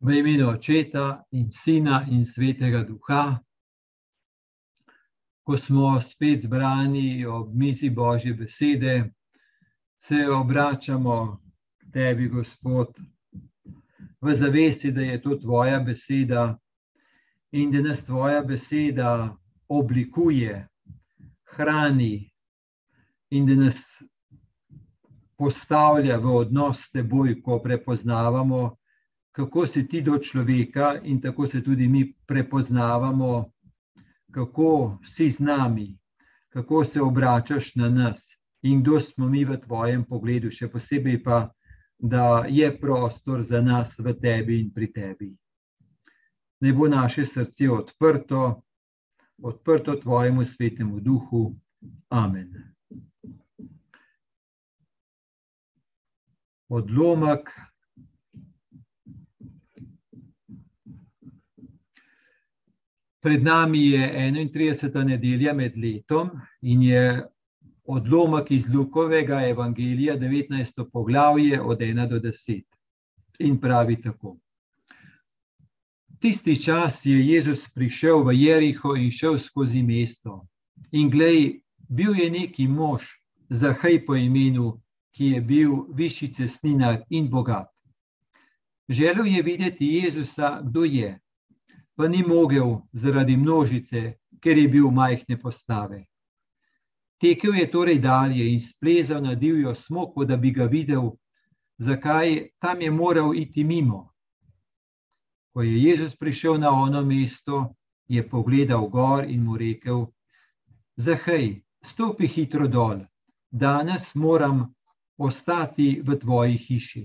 V imenu Očeta in Sina in Svetega Duha, ko smo spet zbrani ob mizi Božje besede, se obračamo k Tebi, Gospod, v zavesti, da je to Tvoja beseda in da nas Tvoja beseda oblikuje, hrani in da nas postavlja v odnos s Teboj, ko prepoznavamo, kako si ti do človeka in tako se tudi mi prepoznavamo, kako si z nami, kako se obračaš na nas in kdo smo mi v tvojem pogledu, še posebej pa, da je prostor za nas v tebi in pri tebi. Ne bo naše srce odprto, odprto tvojemu svetemu duhu. Amen. Odlomek Pred nami je 31. nedelja med letom in je odlomek iz Lukovega evangelija, 19. poglavje od 1 do 10. In pravi tako. Tisti čas je Jezus prišel v Jeriho in šel skozi mesto. In glej, bil je neki mož, Zahaj po imenu, ki je bil višji cestninar in bogat. Želel je videti Jezusa, kdo je pa ni mogel zaradi množice, ker je bil majhne postave. Tekel je torej dalje in splezal na divjo smoko, da bi ga videl, zakaj tam je moral iti mimo. Ko je Jezus prišel na ono mesto, je pogledal gor in mu rekel: Zahaj, stopi hitro dol, danes moram ostati v tvoji hiši.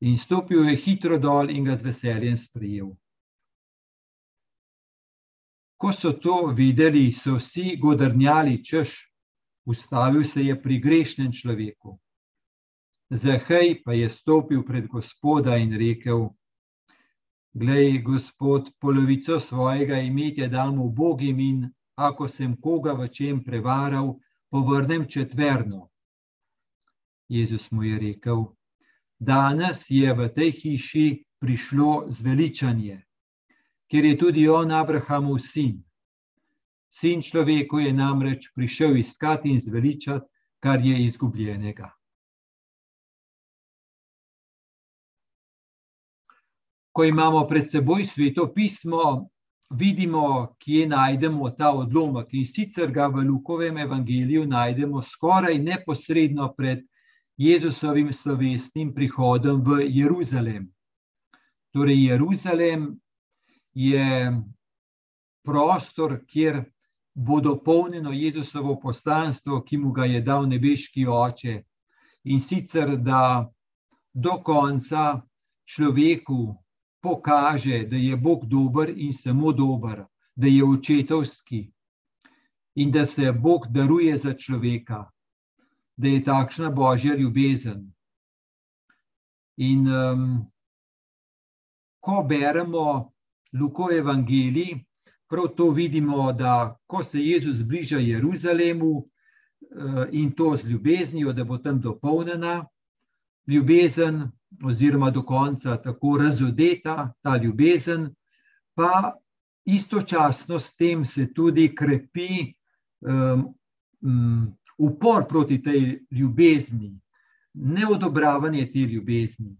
In stopil je hitro dol in ga z veseljem sprejel. Ko so to videli, so vsi godrnjali, češ, ustavil se je pri grešnem človeku. Zahej pa je stopil pred gospoda in rekel: Glej, gospod, polovico svojega imetja dam v Bogim in ako sem koga v čem prevaral, povrnem četverno. Jezus mu je rekel: Danes je v tej hiši prišlo zveličanje ker je tudi on Abrahamov sin. Sin človeku je namreč prišel iskati in zveličati, kar je izgubljenega. Ko imamo pred seboj sveto pismo, vidimo, kje najdemo ta odlomek. In sicer ga v Lukovem evangeliju najdemo skoraj neposredno pred Jezusovim slovesnim prihodom v Jeruzalem. Torej, Jeruzalem je prostor, kjer bo dopolnjeno Jezusovo poslanstvo, ki mu ga je dal nebeški oče. In sicer, da do konca človeku pokaže, da je Bog dober in samo dober, da je očetovski in da se Bog daruje za človeka, da je takšna božja ljubezen. In um, ko beremo Lukov evangeliji, prav to vidimo, da ko se Jezus bliža Jeruzalemu eh, in to z ljubeznijo, da bo tam dopolnjena ljubezen, oziroma do konca tako razodeta ta ljubezen, pa istočasno s tem se tudi krepi um, upor proti tej ljubezni, neodobravanje te ljubezni.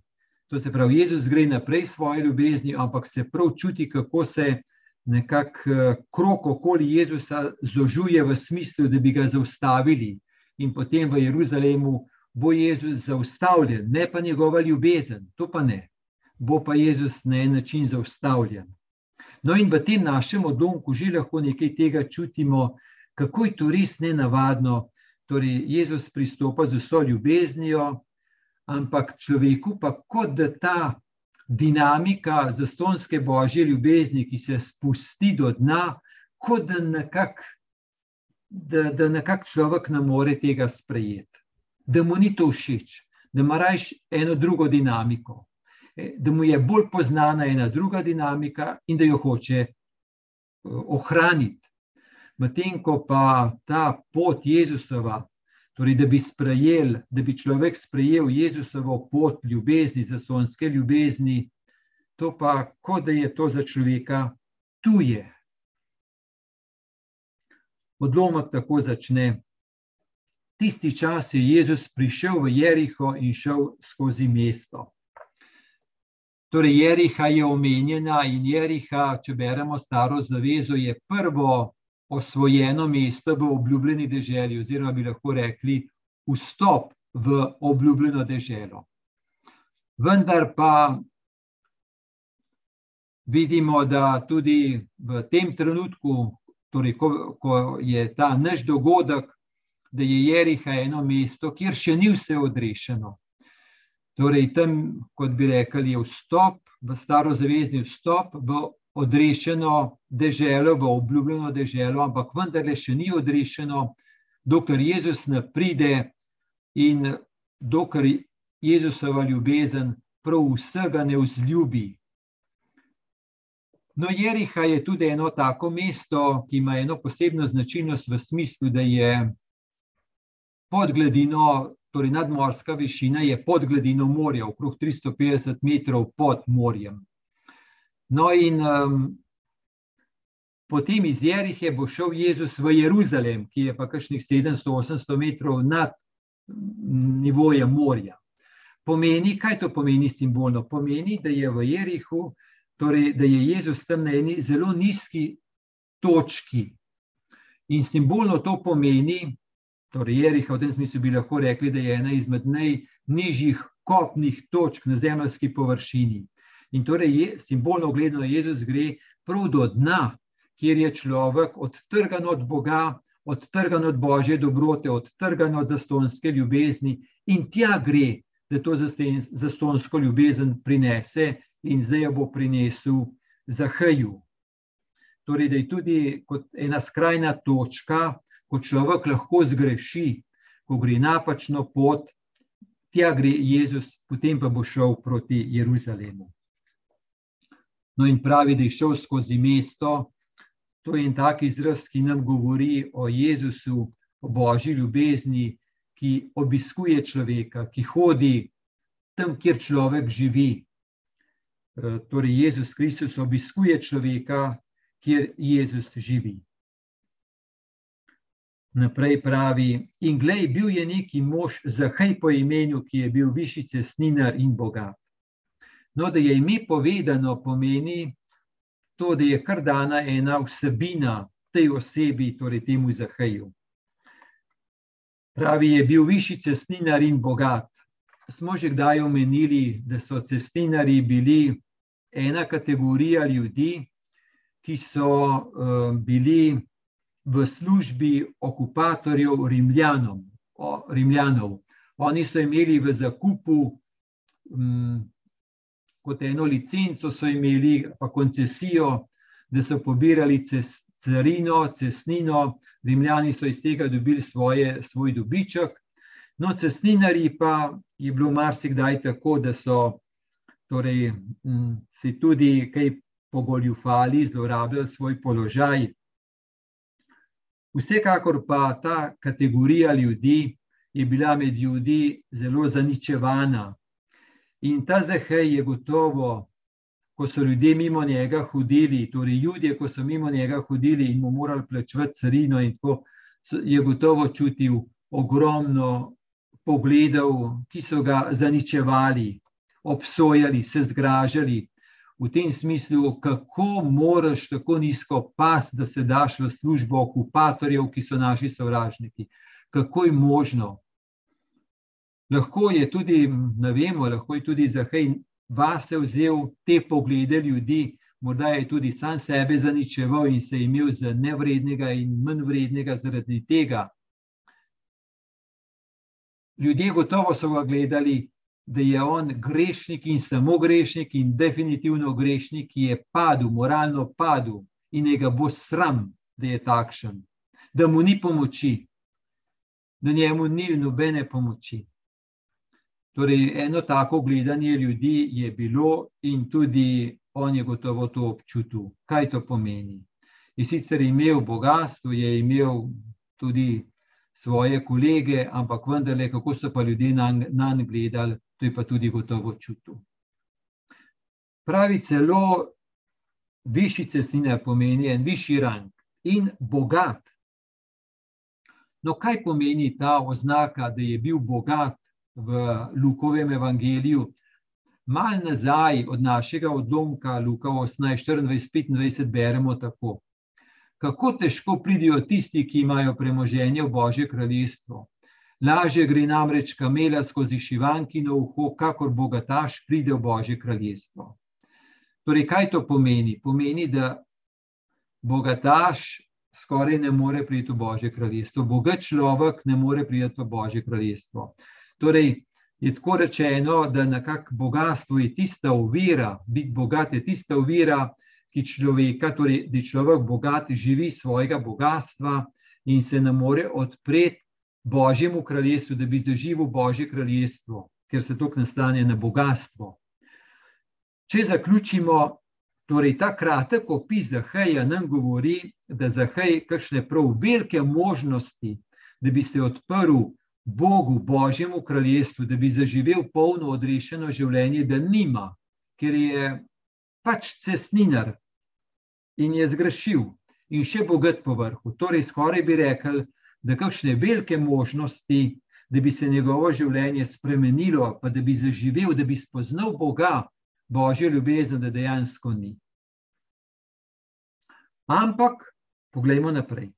To se pravi, Jezus gre naprej svoje ljubezni, ampak se prav čuti, kako se nekako eh, krok okoli Jezusa zožuje v smislu, da bi ga zaustavili. In potem v Jeruzalemu bo Jezus zaustavljen, ne pa njegova ljubezen, to pa ne. Bo pa Jezus na en način zaustavljen. No, in v tem našem odlomku že lahko nekaj tega čutimo, kako je to res nenavadno. Torej, Jezus pristopa z vso ljubeznijo, ampak človeku pa kot da ta dinamika zastonske božje ljubezni, ki se spusti do dna, kot da nekako da, da nekak človek ne more tega sprejeti, da mu ni to všeč, da ima rajš eno drugo dinamiko, e, da mu je bolj poznana ena druga dinamika in da jo hoče e, ohraniti. Medtem ko pa ta pot Jezusova, Torej, da bi sprejel, da bi človek sprejel Jezusovo pot ljubezni, zasonske ljubezni, to pa, kot da je to za človeka tuje. Odlomek tako začne. Tisti čas je Jezus prišel v Jeriho in šel skozi mesto. Torej, Jeriha je omenjena in Jeriha, če beremo staro zavezo, je prvo osvojeno mesto v obljubljeni deželi, oziroma bi lahko rekli, vstop v obljubljeno deželo. Vendar pa vidimo, da tudi v tem trenutku, torej ko, ko je ta naš dogodek, da je Jeriha eno mesto, kjer še ni vse odrešeno. Torej, tam, kot bi rekli, je vstop v starozavezni vstop v odrešeno deželo, v obljubljeno deželo, ampak vendarle še ni odrešeno, dokler Jezus ne pride in dokler Jezusova ljubezen prav vsega ne vzljubi. No, Jeriha je tudi eno tako mesto, ki ima eno posebno značilnost v smislu, da je pod gladino, torej nadmorska višina je pod gladino morja, okrog 350 metrov pod morjem. No, in um, potem iz Jerihe bo šel Jezus v Jeruzalem, ki je pa kakšnih 700-800 metrov nad nivojem morja. Pomeni, kaj to pomeni simbolno? Pomeni, da je v Jerihu, torej, da je Jezus tam na eni zelo nizki točki. In simbolno to pomeni, torej Jeriha v tem smislu bi lahko rekli, da je ena izmed najnižjih kopnih točk na zemljski površini. In torej, je, simbolno gledano, Jezus gre prav do dna, kjer je človek odtrgan od Boga, odtrgan od Božje dobrote, odtrgan od zastonske ljubezni in tja gre, da to zastonsko ljubezen prinese in zdaj jo bo prinesel za haju. Torej, da je tudi kot ena skrajna točka, ko človek lahko zgreši, ko gre napačno pot, tja gre Jezus, potem pa bo šel proti Jeruzalemu. No, in pravi, da je šel skozi mesto. To je en tak izraz, ki nam govori o Jezusu, o božji ljubezni, ki obiskuje človeka, ki hodi tam, kjer človek živi. E, torej, Jezus Kristus obiskuje človeka, kjer Jezus živi. Naprej pravi, in glej, bil je neki mož, zahaj po imenu, ki je bil višji cestninar in bogat. No, da je ime povedano, pomeni to, da je kar dana ena vsebina tej osebi, torej temu Zahaju. Pravi, je bil višji cestninar in bogat. Smo že kdaj omenili, da so cestninari bili ena kategorija ljudi, ki so uh, bili v službi okupatorjev Rimljanom, o, Rimljanov. Oni so imeli v zakupu um, kot eno licenco so imeli, pa koncesijo, da so pobirali carino, cestnino, Rimljani so iz tega dobili svoje, svoj dobiček. No, cestninari pa je bilo marsikdaj tako, da so torej, si tudi kaj pogoljufali, zlorabljali svoj položaj. Vsekakor pa ta kategorija ljudi je bila med ljudmi zelo zaničevana, In ta zahej je gotovo, ko so ljudje mimo njega hodili, torej ljudje, ko so mimo njega hodili in mu morali plačevati carino, in tako je gotovo čutil ogromno pogledov, ki so ga zaničevali, obsojali, se zgražali. V tem smislu, kako moraš tako nizko pas, da se daš v službo okupatorjev, ki so naši sovražniki. Kako je možno, lahko je tudi, ne vemo, lahko je tudi Zahaj vase vzel te poglede ljudi, morda je tudi sam sebe zaničeval in se imel za nevrednega in manj vrednega zaradi tega. Ljudje gotovo so ga gledali, da je on grešnik in samo grešnik in definitivno grešnik, ki je padel, moralno padel in ga bo sram, da je takšen, da mu ni pomoči, da njemu ni nobene pomoči. Torej, eno tako gledanje ljudi je bilo, in tudi on je gotovo to občutil, kaj to pomeni. Je sicer imel bogatstvo, je imel tudi svoje kolege, ampak vendarle, kako so pa ljudje na njega gledali, to je pa tudi gotovo čutil. Pravi celo višji cestnina pomeni en višji rang in bogat. No, kaj pomeni ta oznaka, da je bil bogat v Lukovem evangeliju? Mal nazaj od našega odlomka, Luka 18, 24, 25, beremo tako. Kako težko pridijo tisti, ki imajo premoženje v Božje kraljestvo. Lažje gre namreč kamela skozi šivankino uho, kakor bogataš pride v Božje kraljestvo. Torej, kaj to pomeni? Pomeni, da bogataš skoraj ne more priti v Božje kraljestvo, bogat človek ne more priti v Božje kraljestvo. Torej, je tako rečeno, da nekako bogatstvo je tista uvira, biti bogat je tista uvira, ki človeka, torej, da je človek bogat, živi svojega bogatstva in se ne more odpreti Božjemu kraljestvu, da bi zaživel Božje kraljestvo, ker se to nastane na bogatstvo. Če zaključimo, torej ta kratek opis Zaheja nam govori, da Zahej kakšne prav velike možnosti, da bi se odprl Bogu, Božjemu kraljestvu, da bi zaživel polno odrešeno življenje, da nima, ker je pač cestninar in je zgrešil in še bogat po vrhu. Torej, skoraj bi rekel, da kakšne velike možnosti, da bi se njegovo življenje spremenilo, pa da bi zaživel, da bi spoznal Boga, Božjo ljubezen, da dejansko ni. Ampak, poglejmo naprej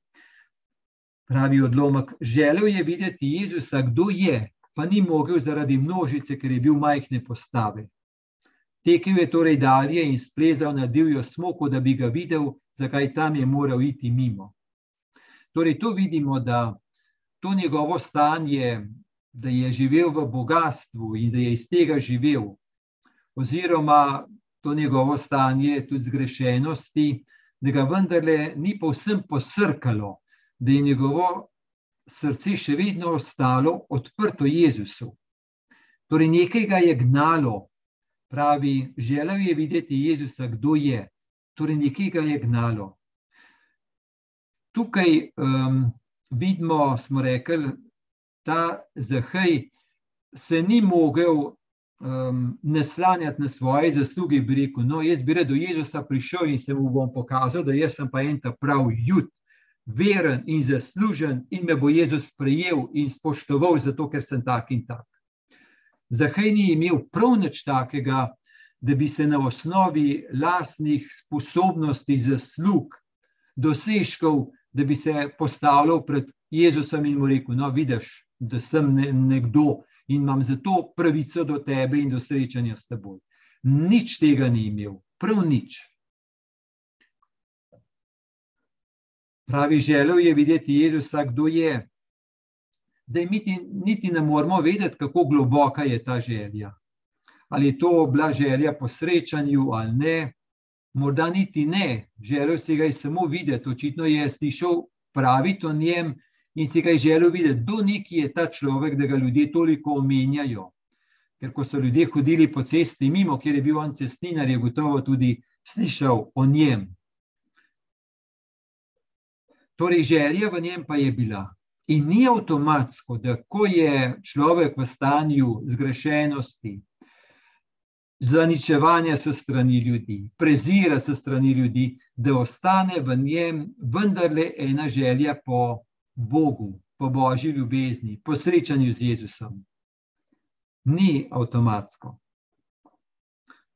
pravi odlomek. Želel je videti Jezusa, kdo je, pa ni mogel zaradi množice, ker je bil majhne postave. Tekel je torej dalje in splezal na divjo smoko, da bi ga videl, zakaj tam je moral iti mimo. Torej, tu vidimo, da to njegovo stanje, da je živel v bogatstvu in da je iz tega živel, oziroma to njegovo stanje tudi zgrešenosti, da ga vendarle ni povsem posrkalo, da je njegovo srce še vedno ostalo odprto Jezusu. Torej, nekaj ga je gnalo, pravi, želel je videti Jezusa, kdo je. Torej, nekaj ga je gnalo. Tukaj um, vidimo, smo rekli, da Zahaj se ni mogel um, naslanjati na svoje zasluge, bi rekel: No, jaz bi rad do Jezusa prišel in se mu bom pokazal, da sem pa en ta prav jut veren in zaslužen, in me bo Jezus sprejel in spoštoval, zato ker sem tak in tak. Zahaj ni imel prav nič takega, da bi se na osnovi lastnih sposobnosti, zaslug, dosežkov, da bi se postavljal pred Jezusom in mu rekel: No, vidiš, da sem nekdo in imam zato pravico do tebe in do srečanja s teboj. Nič tega ni imel, prav nič. Pravi, želel je videti Jezusa, kdo je. Zdaj, mi niti ne moramo vedeti, kako globoka je ta želja. Ali je to bila želja po srečanju ali ne, morda niti ne. Želel si ga je samo videti, očitno je slišal praviti o njem in si ga je želel videti, kdo neki je ta človek, da ga ljudje toliko omenjajo. Ker ko so ljudje hodili po cesti mimo, kjer je bil on cestinar, je gotovo tudi slišal o njem. Torej, želja v njem pa je bila. In ni avtomatsko, da ko je človek v stanju zgrešenosti, zaničevanja se strani ljudi, prezira se strani ljudi, da ostane v njem vendarle ena želja po Bogu, po božji ljubezni, po srečanju z Jezusom. Ni avtomatsko.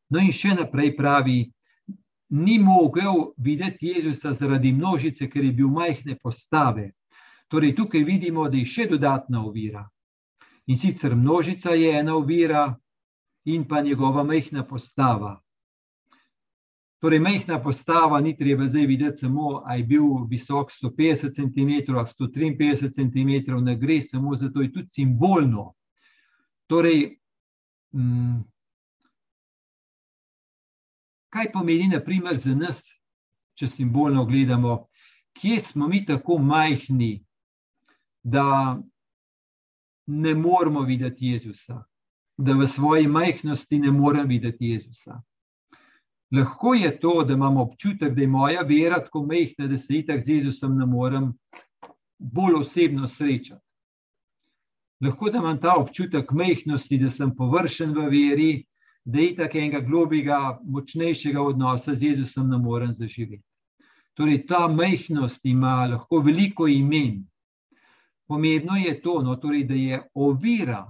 No, in še naprej pravi, ni mogel videti Jezusa zaradi množice, ker je bil majhne postave. Torej, tukaj vidimo, da je še dodatna ovira. In sicer množica je ena ovira, in pa njegova majhna postava. Torej, majhna postava ni treba zdaj videti samo, ali je bil visok 150 cm ali 153 cm, ne gre samo za to, je tudi simbolno. Torej, mm, kaj pomeni, naprimer, za nas, če simbolno gledamo, kje smo mi tako majhni, da ne moramo videti Jezusa, da v svoji majhnosti ne moremo videti Jezusa. Lahko je to, da imamo občutek, da je moja vera tako majhna, da se itak z Jezusom ne morem bolj osebno srečati. Lahko da imam ta občutek majhnosti, da sem površen v veri, da je tako enega globjega, močnejšega odnosa z Jezusom ne morem zaživeti. Torej, ta majhnost ima lahko veliko imen. Pomembno je to, no, torej, da je ovira,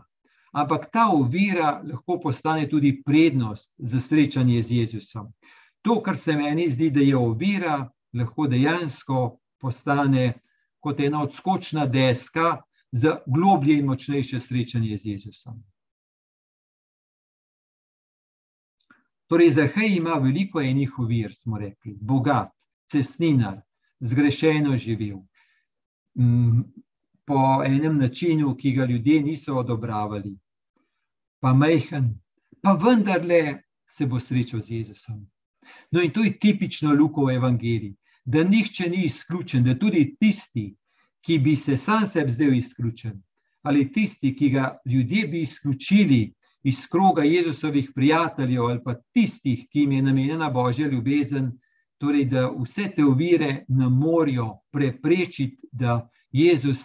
ampak ta ovira lahko postane tudi prednost za srečanje z Jezusom. To, kar se meni zdi, da je ovira, lahko dejansko postane kot ena odskočna deska za globlje in močnejše srečanje z Jezusom. Torej, Zahej ima veliko enih ovir, smo rekli, bogat, cestninar, zgrešeno živel, mm, po enem načinu, ki ga ljudje niso odobravali, pa majhen, pa vendarle se bo srečal z Jezusom. No, in to je tipično Lukov evangelij, da nihče ni izključen, da tudi tisti, ki bi se sam sebi zdel izključen, ali tisti, ki ga ljudje bi izključili iz kroga Jezusovih prijateljev, ali pa tistih, ki jim je namenjena božja ljubezen, torej da vse te ovire ne morajo preprečiti, da Jezus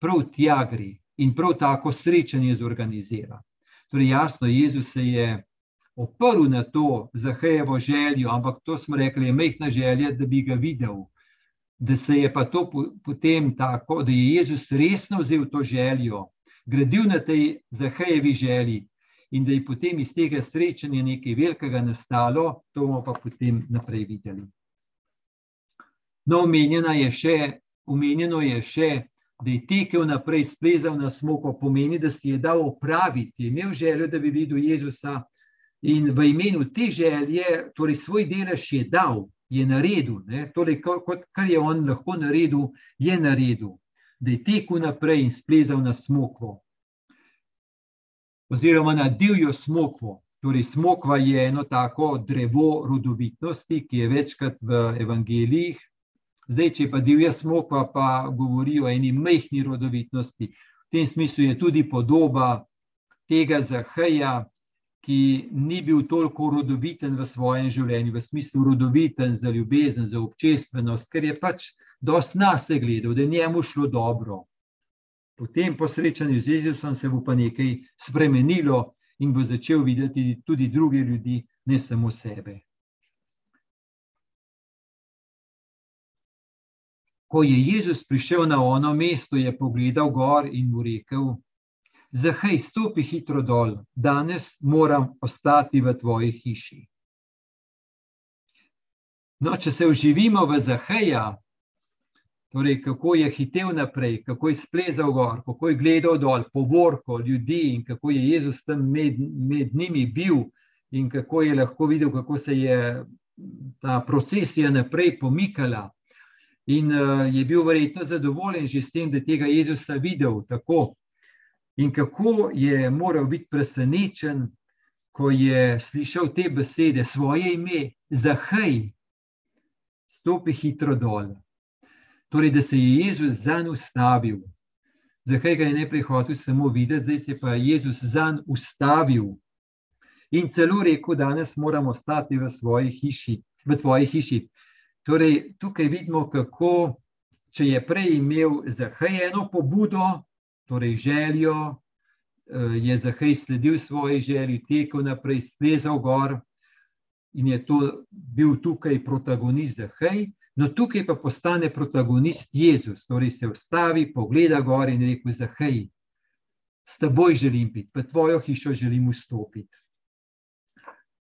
prav tja gre in prav tako srečanje zorganizira. Torej, jasno, Jezus se je oprl na to zahejevo željo, ampak to smo rekli, je mehna želja, da bi ga videl da se je pa to potem tako, da je Jezus resno vzel to željo, gradil na tej zahejevi želji in da je potem iz tega srečanja nekaj velikega nastalo, to bomo pa potem naprej videli. No, omenjeno je še, omenjeno je še da je tekel naprej, splezal na smoko, pomeni, da si je dal opraviti, imel željo, da bi videl Jezusa in v imenu te želje, torej svoj delež je dal, je naredil, torej, kot kar je on lahko naredil, je naredil, da je tekel naprej in splezal na smokvo. Oziroma na divjo smokvo. Torej, smokva je eno tako drevo rodovitnosti, ki je večkrat v evangelijih. Zdaj, če pa divja smokva, pa govori o eni mehki rodovitnosti. V tem smislu je tudi podoba tega zaheja, ki ni bil toliko rodoviten v svojem življenju, v smislu rodoviten za ljubezen, za občestvenost, ker je pač dosti nas gledal, da je njemu šlo dobro. Potem, po srečanju z Jezusom, se bo pa nekaj spremenilo in bo začel videti tudi druge ljudi, ne samo sebe. Ko je Jezus prišel na ono mesto, je pogledal gor in mu rekel: Zahaj, stopi hitro dol, danes moram ostati v tvoji hiši. No, če se uživimo v Zahaja, torej kako je hitev naprej, kako je splezal gor, kako je gledal dol, povorko ljudi in kako je Jezus tam med, med njimi bil in kako je lahko videl, kako se je ta procesija naprej pomikala. In uh, je bil verjetno zadovoljen že s tem, da tega Jezusa videl tako in kako je moral biti presenečen, ko je slišal te besede, svoje ime, zahaj, stopi hitro dol. Torej, da se je Jezus zanj ustavil. Zakaj ga je najprej hotel samo videti, zdaj se pa je Jezus zanj ustavil. In celo rekel, danes moramo ostati v svoji hiši, v tvoji hiši. Torej, tukaj vidimo, kako, če je prej imel zahajeno pobudo, torej željo, eh, je Zahaj sledil svoji želji, tekel naprej, splezal gor in je to bil tukaj protagonist Zahaj. No, tukaj pa postane protagonist Jezus, torej se ustavi, pogleda gor in reče: Zahaj, s teboj želim biti, v tvojo hišo želim vstopiti.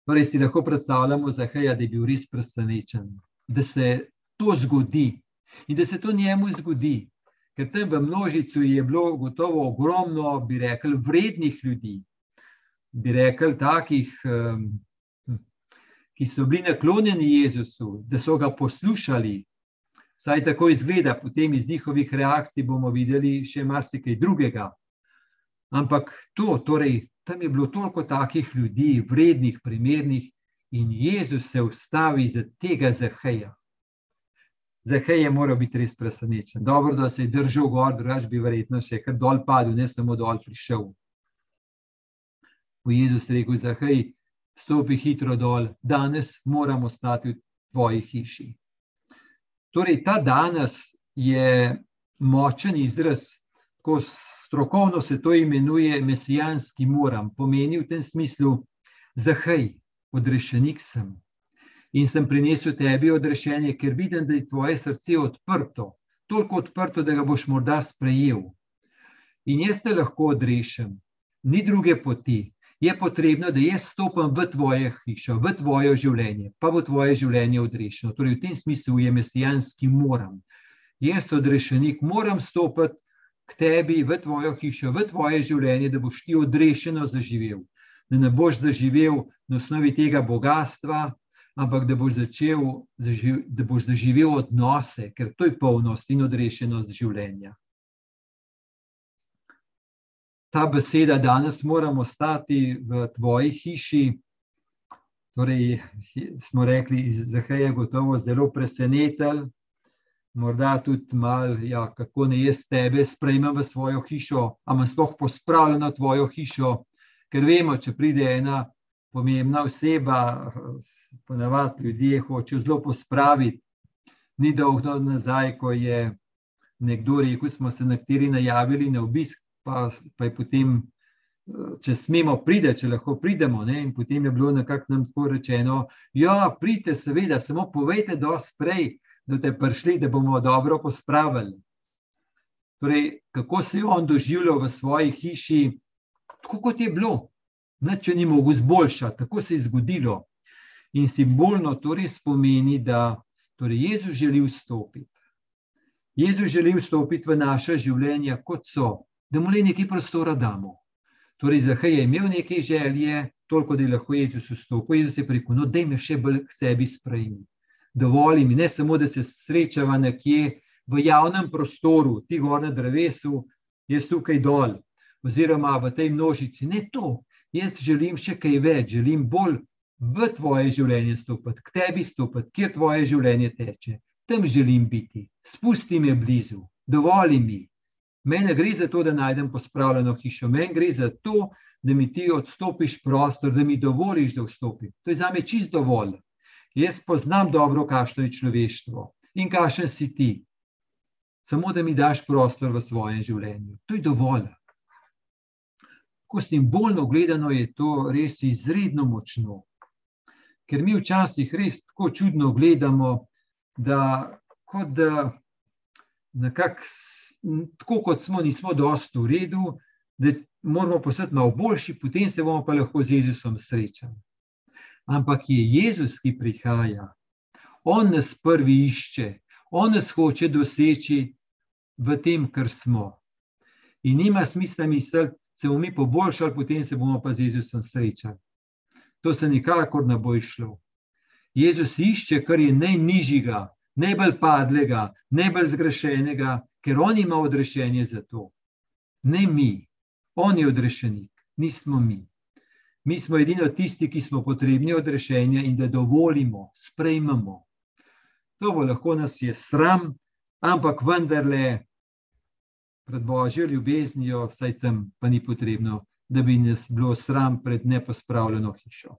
Torej si lahko predstavljamo Zahaja, da je bil res presenečen, da se to zgodi in da se to njemu zgodi ker tam v množici je bilo gotovo ogromno, bi rekel, vrednih ljudi, bi rekel, takih, ki so bili naklonjeni Jezusu, da so ga poslušali. Vsaj tako izgleda, potem iz njihovih reakcij bomo videli še marsikaj drugega. Ampak to, torej, tam je bilo toliko takih ljudi, vrednih, primernih, in Jezus se ustavi za tega zaheja. Zahaj je moral biti res presenečen. Dobro, da se je držal gor, drugač bi verjetno še kar dol padel, ne samo dol prišel. V Jezus rekel: Zahaj, stopi hitro dol, danes moramo stati v tvoji hiši. Torej, ta danes je močen izraz, ko strokovno se to imenuje mesijanski moram. Pomeni v tem smislu, Zahaj, odrešenik sem. In sem prinesel tebi odrešenje, ker vidim, da je tvoje srce odprto, toliko odprto, da ga boš morda sprejel. In jaz te lahko odrešim, ni druge poti. Je potrebno, da jaz stopim v tvoje hišo, v tvoje življenje, pa bo tvoje življenje odrešeno. Torej, v tem smislu je mesijanski moram. Jaz, odrešenik, moram stopiti k tebi v tvojo hišo, v tvoje življenje, da boš ti odrešeno zaživel da ne boš zaživel na osnovi tega bogatstva, ampak da boš, začel, da boš zaživel odnose, ker to je polnost in odrešenost življenja. Ta beseda danes moramo ostati v tvoji hiši. Torej, smo rekli, da je gotovo zelo presenetelj, morda tudi malo, ja, kako ne jaz tebe sprejmem v svojo hišo, ampak sploh pospravljeno tvojo hišo, ker vemo, če pride ena pomembna oseba, ponavadi ljudje hočejo zelo pospraviti. Ni dolgo nazaj, ko je nekdo rekel, smo se nekateri najavili na obisk, pa, pa je potem, če smemo pride, če lahko pridemo. Ne? Potem je bilo nekako nam tako rečeno, ja, pridite, seveda, samo povejte, da sprej, da ste prišli, da bomo dobro pospravili. Torej, kako se je on doživljal v svoji hiši, tako kot je bilo, nič ni mogel zboljšati, tako se je zgodilo. In simbolno to res pomeni, da torej Jezus želi vstopiti. Jezus želi vstopiti v naše življenje, kot so, da mu le nekaj prostora damo. Torej, Zahaj je imel nekaj želje, toliko, da je lahko Jezus vstopil. Jezus je rekel: No, daj me še bolj k sebi sprejmi. Dovolj mi, ne samo, da se srečava nekje v javnem prostoru, ti gor na drevesu, jaz tukaj dol, oziroma v tej množici. Ne to, jaz želim še kaj več, želim bolj v tvoje življenje stopiti, k tebi stopiti, kjer tvoje življenje teče. Tam želim biti, spusti me blizu, dovoli mi. Mene gre za to, da najdem pospravljeno hišo, meni gre za to, da mi ti odstopiš prostor, da mi dovoliš, da vstopim. To je za me čist dovolj. Jaz poznam dobro, kakšno je človeštvo in kakšen si ti. Samo da mi daš prostor v svojem življenju. To je dovolj tako simbolno gledano, je to res izredno močno. Ker mi včasih res tako čudno gledamo, da kot da nekako, tako kot smo, nismo dosto v redu, da moramo postati malo boljši, potem se bomo pa lahko z Jezusom srečali. Ampak je Jezus, ki prihaja, On nas prvi išče, On nas hoče doseči v tem, kar smo. In nima smisla misliti, se bomo mi poboljšali, potem se bomo pa z Jezusom srečali. To se nikakor ne bo išlo. Jezus išče, kar je najnižjega, najbolj padlega, najbolj zgrešenega, ker on ima odrešenje za to. Ne mi, on je odrešenik, nismo mi. Mi smo edino tisti, ki smo potrebni odrešenja in da dovolimo, sprejmemo. To bo lahko nas je sram, ampak vendarle pred božjo ljubeznijo, vsaj tam pa ni potrebno, da bi nas bilo sram pred nepospravljeno hišo.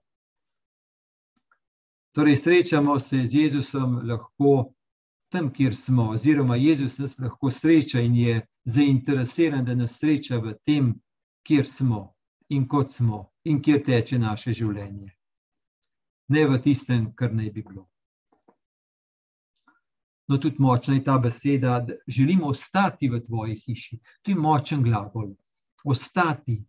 Torej, srečamo se z Jezusom lahko tam, kjer smo, oziroma Jezus nas lahko sreča in je zainteresiran, da nas sreča v tem, kjer smo in kot smo in kjer teče naše življenje. Ne v tistem, kar naj bi bilo. No, tudi močna je ta beseda, da želimo ostati v tvoji hiši. To je močen glagol. Ostati.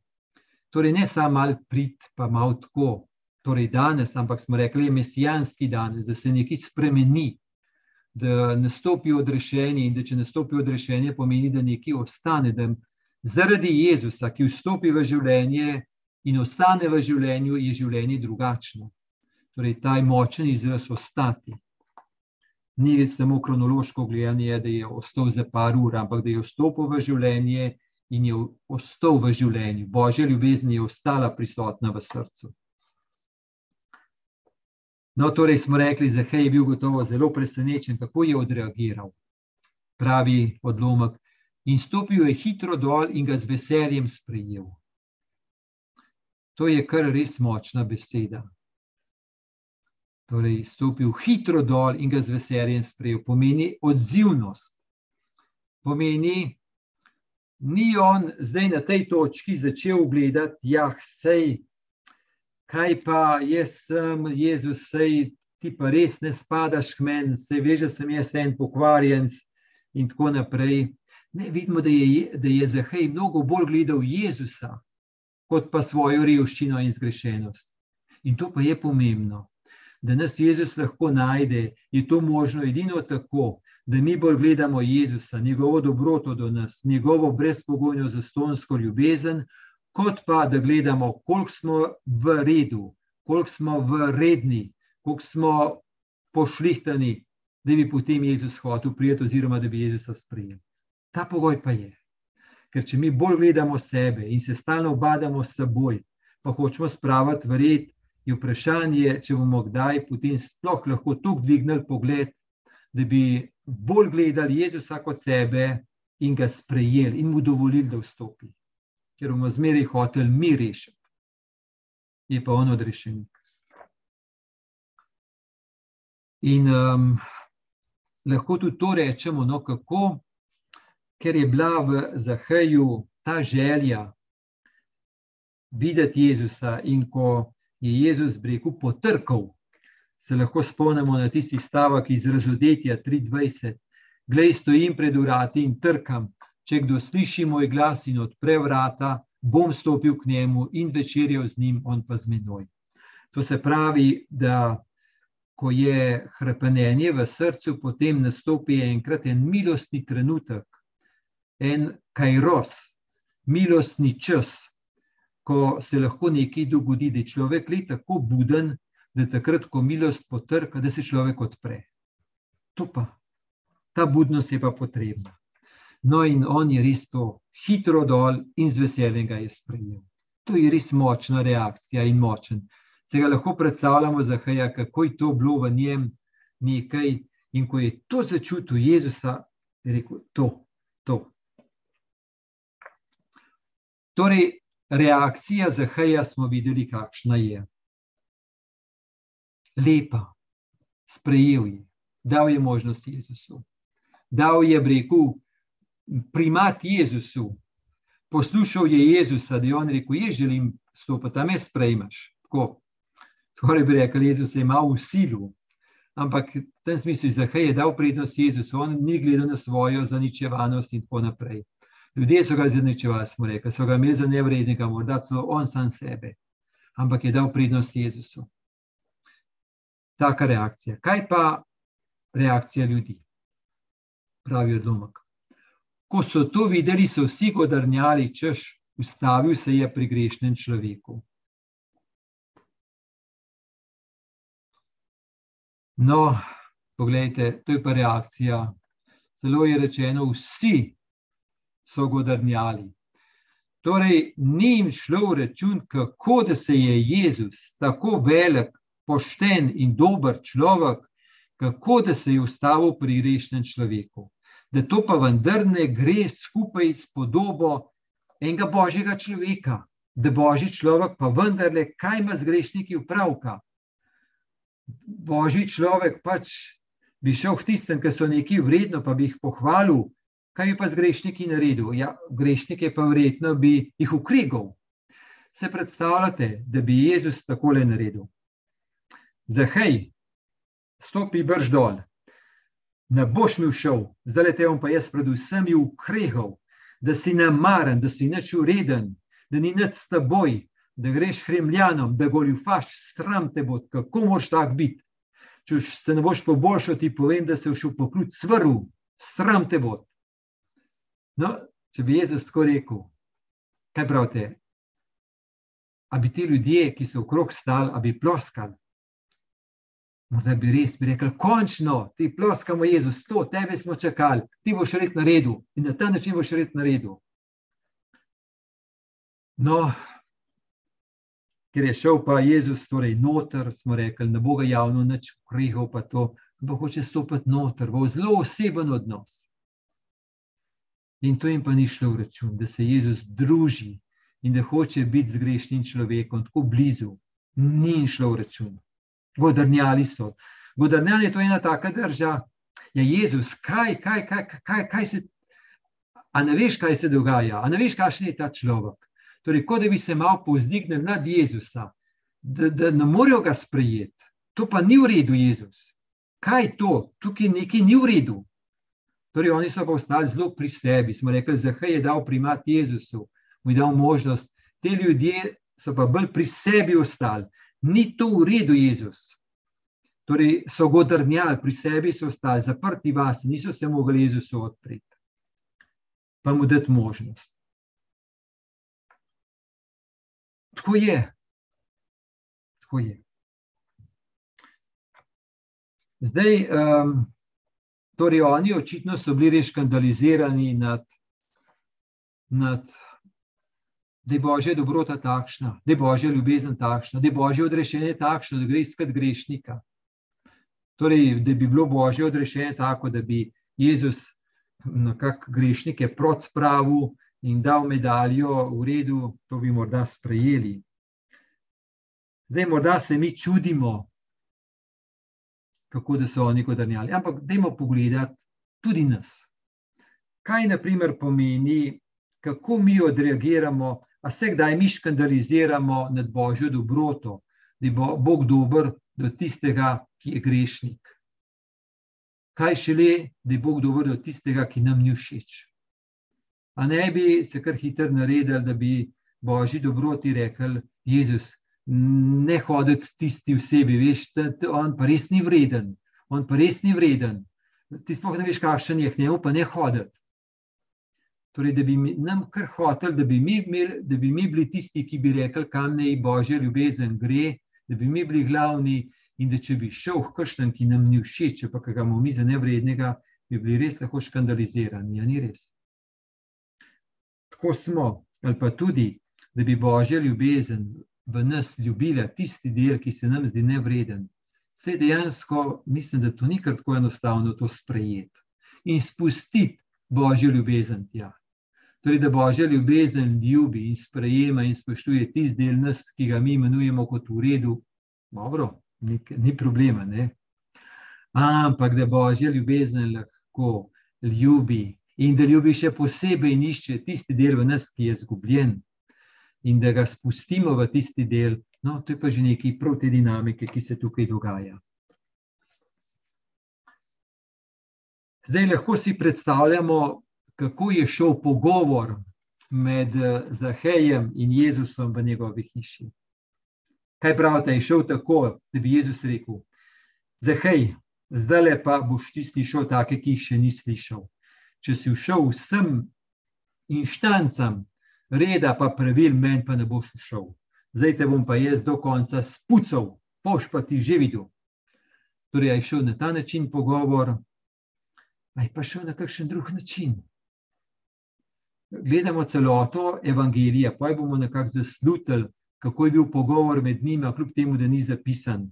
Torej, ne samo malo prid, pa malo tako, torej danes, ampak smo rekli, je mesijanski dan, da se nekaj spremeni, da nastopi odrešenje in da če nastopi odrešenje, pomeni, da nekaj ostane. Da zaradi Jezusa, ki vstopi v življenje in ostane v življenju, je življenje drugačno. Torej, ta močen izraz ostati ni samo kronološko gledanje, da je ostal za par ur, ampak da je vstopil v življenje in je ostal v življenju. Božja ljubezen je ostala prisotna v srcu. No, torej smo rekli, da je bil gotovo zelo presenečen, kako je odreagiral. Pravi odlomek. In stopil je hitro dol in ga z veseljem sprejel. To je kar res močna beseda torej stopil hitro dol in ga z veseljem sprejel. Pomeni odzivnost. Pomeni, ni on zdaj na tej točki začel gledati, ja, sej, kaj pa jaz sem, Jezus, sej ti pa res ne spadaš k meni, se veš, da sem jaz en pokvarjen in tako naprej. Ne, vidimo, da je, da je Zahej mnogo bolj gledal Jezusa, kot pa svojo revščino in zgrešenost. In to pa je pomembno, da nas Jezus lahko najde, je to možno edino tako, da mi bolj gledamo Jezusa, njegovo dobroto do nas, njegovo brezpogojno zastonsko ljubezen, kot pa da gledamo, koliko smo v redu, koliko smo v redni, koliko smo pošlihtani, da bi potem Jezus hotel prijeti, oziroma da bi Jezusa sprejeli. Ta pogoj pa je. Ker če mi bolj gledamo sebe in se stalno obadamo s seboj, pa hočemo spraviti v red, je vprašanje, če bomo kdaj potem sploh lahko tukaj dvignili pogled, da bi bolj gledali Jezusa kot sebe in ga sprejeli in mu dovolili, da vstopi. Ker bomo zmeraj hoteli mi rešiti. Je pa on odrešenik. In um, lahko tudi to rečemo, no, kako, ker je bila v Zaheju ta želja videti Jezusa, in ko je Jezus rekel: Potrkal, se lahko spomnimo na tisti stavek iz Razodetja 23. Glej, stojim pred urati in trkam. Če kdo sliši moj glas in odpre vrata, bom stopil k njemu in večerjal z njim, on pa z menoj. To se pravi, da ko je hrepenenje v srcu, potem nastopi enkrat en milostni trenutek, en kajros, milostni čas, ko se lahko nekaj dogodi, da je človek le tako buden, da takrat, ko milost potrka, da se človek odpre. To pa, ta budnost je pa potrebna. No, in on je res to hitro dol in z veseljem ga je sprejel. To je res močna reakcija in močen se ga lahko predstavljamo za Haja, kako je to bilo v njem nekaj. In ko je to začutil Jezusa, je rekel: To, to. Torej, reakcija za Haja smo videli, kakšna je. Lepa, sprejel je, dal je možnost Jezusu, dal je rekel, primat Jezusu. Poslušal je Jezusa, da je on rekel: Jaz želim stopiti, tam me sprejmaš. Tako, skoraj bi rekel, Jezus je imel v silu. Ampak v tem smislu, zakaj je dal prednost Jezusu, on ni gledal na svojo zaničevanost in tako naprej. Ljudje so ga zaničevali, smo rekli, so ga imeli za nevrednega, morda celo on sam sebe, ampak je dal prednost Jezusu. Taka reakcija. Kaj pa reakcija ljudi? Pravi odlomek. Ko so to videli, so vsi godrnjali, češ, ustavil se je pri grešnem človeku. No, poglejte, to je pa reakcija. Zelo je rečeno, vsi so godrnjali. Torej, ni jim šlo v račun, kako da se je Jezus, tako velik, pošten in dober človek, kako da se je ustavil pri rešnem človeku. Da to pa vendar ne gre skupaj s podobo enega božjega človeka, da božji človek pa vendarle, kaj ima z grešniki upravka božji človek pač bi šel v tistem, ki so neki vredno, pa bi jih pohvalil, kaj bi pa z grešniki naredil. Ja, grešnike pa vredno bi jih ukregal. Se predstavljate, da bi Jezus takole naredil? Zahej, stopi brž dol, ne boš mi všel, zdaj te bom pa jaz predvsem ukregal, da si namaren, da si neč ureden, da ni nič s teboj, da greš hremljanom, da goljufaš, sram te bo, kako moš tak biti. Če se ne boš poboljšal, ti povem, da se všel pokrut svrl, sram te bo. No, če bi Jezus tako rekel, kaj pravite? A bi ti ljudje, ki so okrog stali, a bi ploskali? Morda bi res bi rekel, končno, ti ploskamo, Jezus, to, tebe smo čakali, ti boš red naredil in na ta način boš red naredil. No, ker je šel pa Jezus, torej noter, smo rekli, ne bo ga javno nič ukrehal, pa to, ampak hoče stopiti noter, v zelo oseben odnos. In to jim pa ni šlo v račun, da se Jezus druži in da hoče biti z grešnim človekom tako blizu. Ni jim šlo v račun. Godrnjali so. Godrnjali je to ena taka drža. Ja, Jezus, kaj, kaj, kaj, kaj, kaj se. A ne veš, kaj se dogaja, a ne veš, kakšen je ta človek. Torej, kot da bi se malo povzdignil nad Jezusa, da, da ne morejo ga sprejeti. To pa ni v redu, Jezus. Kaj je to? Tukaj nekaj ni v redu. Torej, oni so pa ostali zelo pri sebi. Smo rekli, zakaj je dal primat Jezusu, mu je dal možnost. Te ljudje so pa bolj pri sebi ostali. Ni to v redu, Jezus. Torej, so ga drnjali, pri sebi so ostali, zaprti vas, niso se mogli Jezusu odpreti. Pa mu dati možnost. Tako je. Tako je. Zdaj, um, torej oni očitno so bili res škandalizirani nad, nad da je božja dobrota takšna, da je božja ljubezen takšna, da je božje odrešenje takšno, da gre iskati grešnika. Torej, da bi bilo božje odrešenje tako, da bi Jezus nekako grešnike proti spravu in dal medaljo v redu, to bi morda sprejeli. Zdaj, morda se mi čudimo, kako da so oni kodrnjali. Ampak, dajmo pogledati tudi nas. Kaj, na primer, pomeni, kako mi odreagiramo, a se kdaj mi škandaliziramo nad božjo dobroto, da je Bog dober do tistega, ki je grešnik. Kaj šele, da je Bog dober do tistega, ki nam ni všeč. A ne bi se kar hitro naredili, da bi božji dobroti rekel: Jezus, ne hoditi tisti v sebi, veš, da on pa res ni vreden, on pa res ni vreden. Ti sploh ne veš, kakšen je, njemu pa ne hoditi. Torej, da bi nam kar hotel, da bi, mi imeli, da bi mi bili tisti, ki bi rekli, kam naj božja ljubezen gre, da bi mi bili glavni in da če bi šel v kršten, ki nam ni všeč, pa ga imamo mi za nevrednega, bi bili res lahko škandalizirani. Ja, ni res. Tako smo, ali pa tudi, da bi božja ljubezen v nas ljubila tisti del, ki se nam zdi nevreden. Vse dejansko mislim, da to ni kar tako enostavno to sprejeti in spustiti božjo ljubezen tja. Torej, da božja ljubezen ljubi in sprejema in spoštuje tisti del nas, ki ga mi imenujemo kot v redu, dobro, ni, ni problema. Ne? Ampak da božja ljubezen lahko ljubi in da ljubi še posebej in išče tisti del v nas, ki je zgubljen, in da ga spustimo v tisti del, no, to je pa že nekaj proti dinamike, ki se tukaj dogaja. Zdaj lahko si predstavljamo, kako je šel pogovor med eh, Zahejem in Jezusom v njegovi hiši. Kaj pravite, je šel tako, da bi Jezus rekel: Zahej, zdaj le pa boš ti slišal take, ki jih še ni slišal. Če si všel vsem inštancam, reda pa pravil, meni pa ne boš šel. Zdaj te bom pa jaz do konca spucal, poš pa ti že videl. Torej, je šel na ta način pogovor, aj pa šel na kakšen drug način. Gledamo celoto evangelija, pa bomo nekako zaslutili, kako je bil pogovor med njima, kljub temu, da ni zapisan.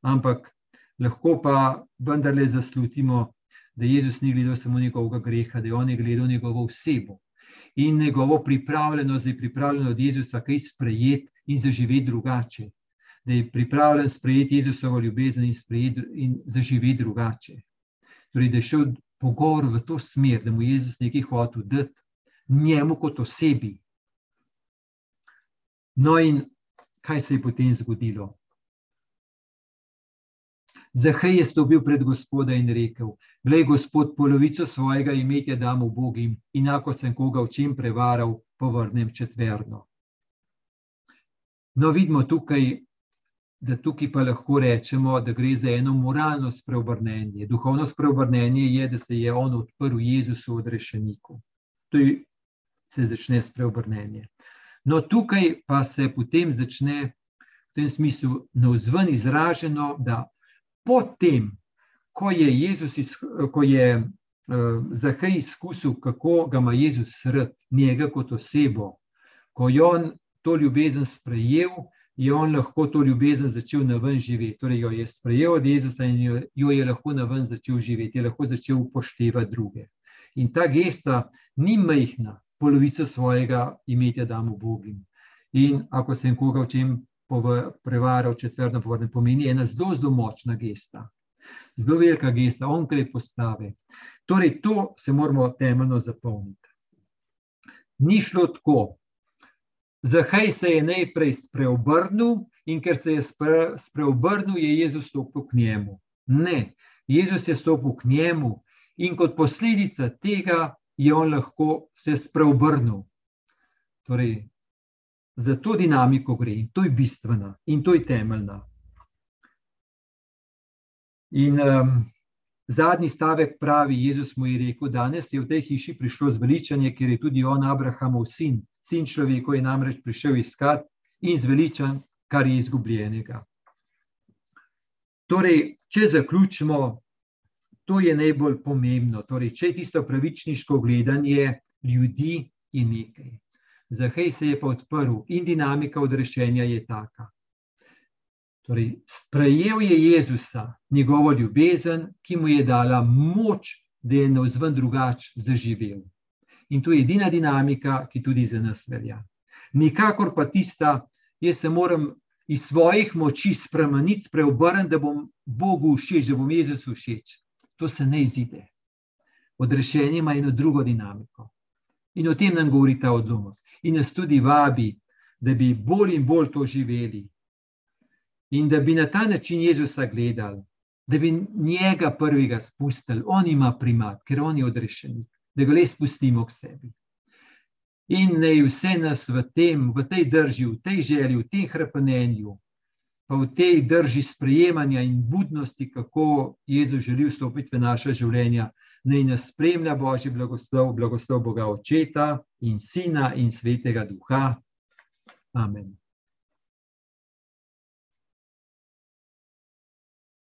Ampak lahko pa vendarle zaslutimo, da Jezus ni gledal samo njegovega greha, da je on je gledal njegovo osebo in njegovo pripravljenost, da je pripravljen od Jezusa kaj sprejeti in zaživeti drugače. Da je pripravljen sprejeti Jezusovo ljubezen in, in zaživeti drugače. Torej, da je šel pogovor v to smer, da mu Jezus nekaj hotel dati, njemu kot osebi. No, in kaj se je potem zgodilo? Zahaj je stopil pred gospoda in rekel: Glej, gospod, polovico svojega imetja dam v Bogim, in ako sem koga v čem prevaral, povrnem četverno. No, vidimo tukaj, da tukaj pa lahko rečemo, da gre za eno moralno spreobrnenje. Duhovno spreobrnenje je, da se je on odprl Jezusu odrešeniku. To je, se začne spreobrnenje. No, tukaj pa se potem začne v tem smislu na vzven izraženo, da potem, ko je Jezus, ko je uh, Zahaj izkusil, kako ga ima Jezus srd, njega kot osebo, ko je on to ljubezen sprejel, je on lahko to ljubezen začel na ven živeti. Torej, jo je sprejel od Jezusa in jo, jo je lahko na ven začel živeti, je lahko začel upoštevati druge. In ta gesta ni majhna, polovico svojega imetja damo Bogim. In ako sem koga v čem prevaral, četvrto povedano, pomeni ena zelo, zelo močna gesta, zelo velika gesta, onkraj postave. Torej, to se moramo temeljno zapolniti. Ni šlo tako. Zahaj se je najprej spreobrnil in ker se je spreobrnil, je Jezus stopil k njemu. Ne, Jezus je stopil k njemu in kot posledica tega je on lahko se spreobrnil. Torej, za to dinamiko gre in to je bistvena in to je temeljna. In um, zadnji stavek pravi, Jezus mu je rekel, danes je v tej hiši prišlo zveličanje, ker je tudi on Abrahamov sin, sin človeka, je namreč prišel iskati in zveličan, kar je izgubljenega. Torej, če zaključimo, to je najbolj pomembno. Torej, če je tisto pravičniško gledanje ljudi in nekaj. Zahaj se je pa odprl in dinamika odrešenja je taka. Torej, sprejel je Jezusa, njegovo ljubezen, ki mu je dala moč, da je na vzven drugače zaživel. In to je edina dinamika, ki tudi za nas velja. Nikakor pa tista, jaz se moram iz svojih moči spremeniti, spreobrniti, da bom Bogu všeč, da bom Jezusu všeč. To se ne izide. Odrešenje ima eno drugo dinamiko. In o tem nam govori ta odlomek. In nas tudi vabi, da bi bolj in bolj to živeli. In da bi na ta način Jezusa gledali, da bi njega prvega spustili, on ima primat, ker on je odrešen, da ga le spustimo k sebi. In naj vse nas v, tem, v tej drži, v tej želji, v tem hrepenenju, pa v tej drži sprejemanja in budnosti, kako Jezus želi vstopiti v naše življenja, naj nas spremlja Božji blagoslov, blagoslov Boga Očeta in Sina in Svetega Duha. Amen.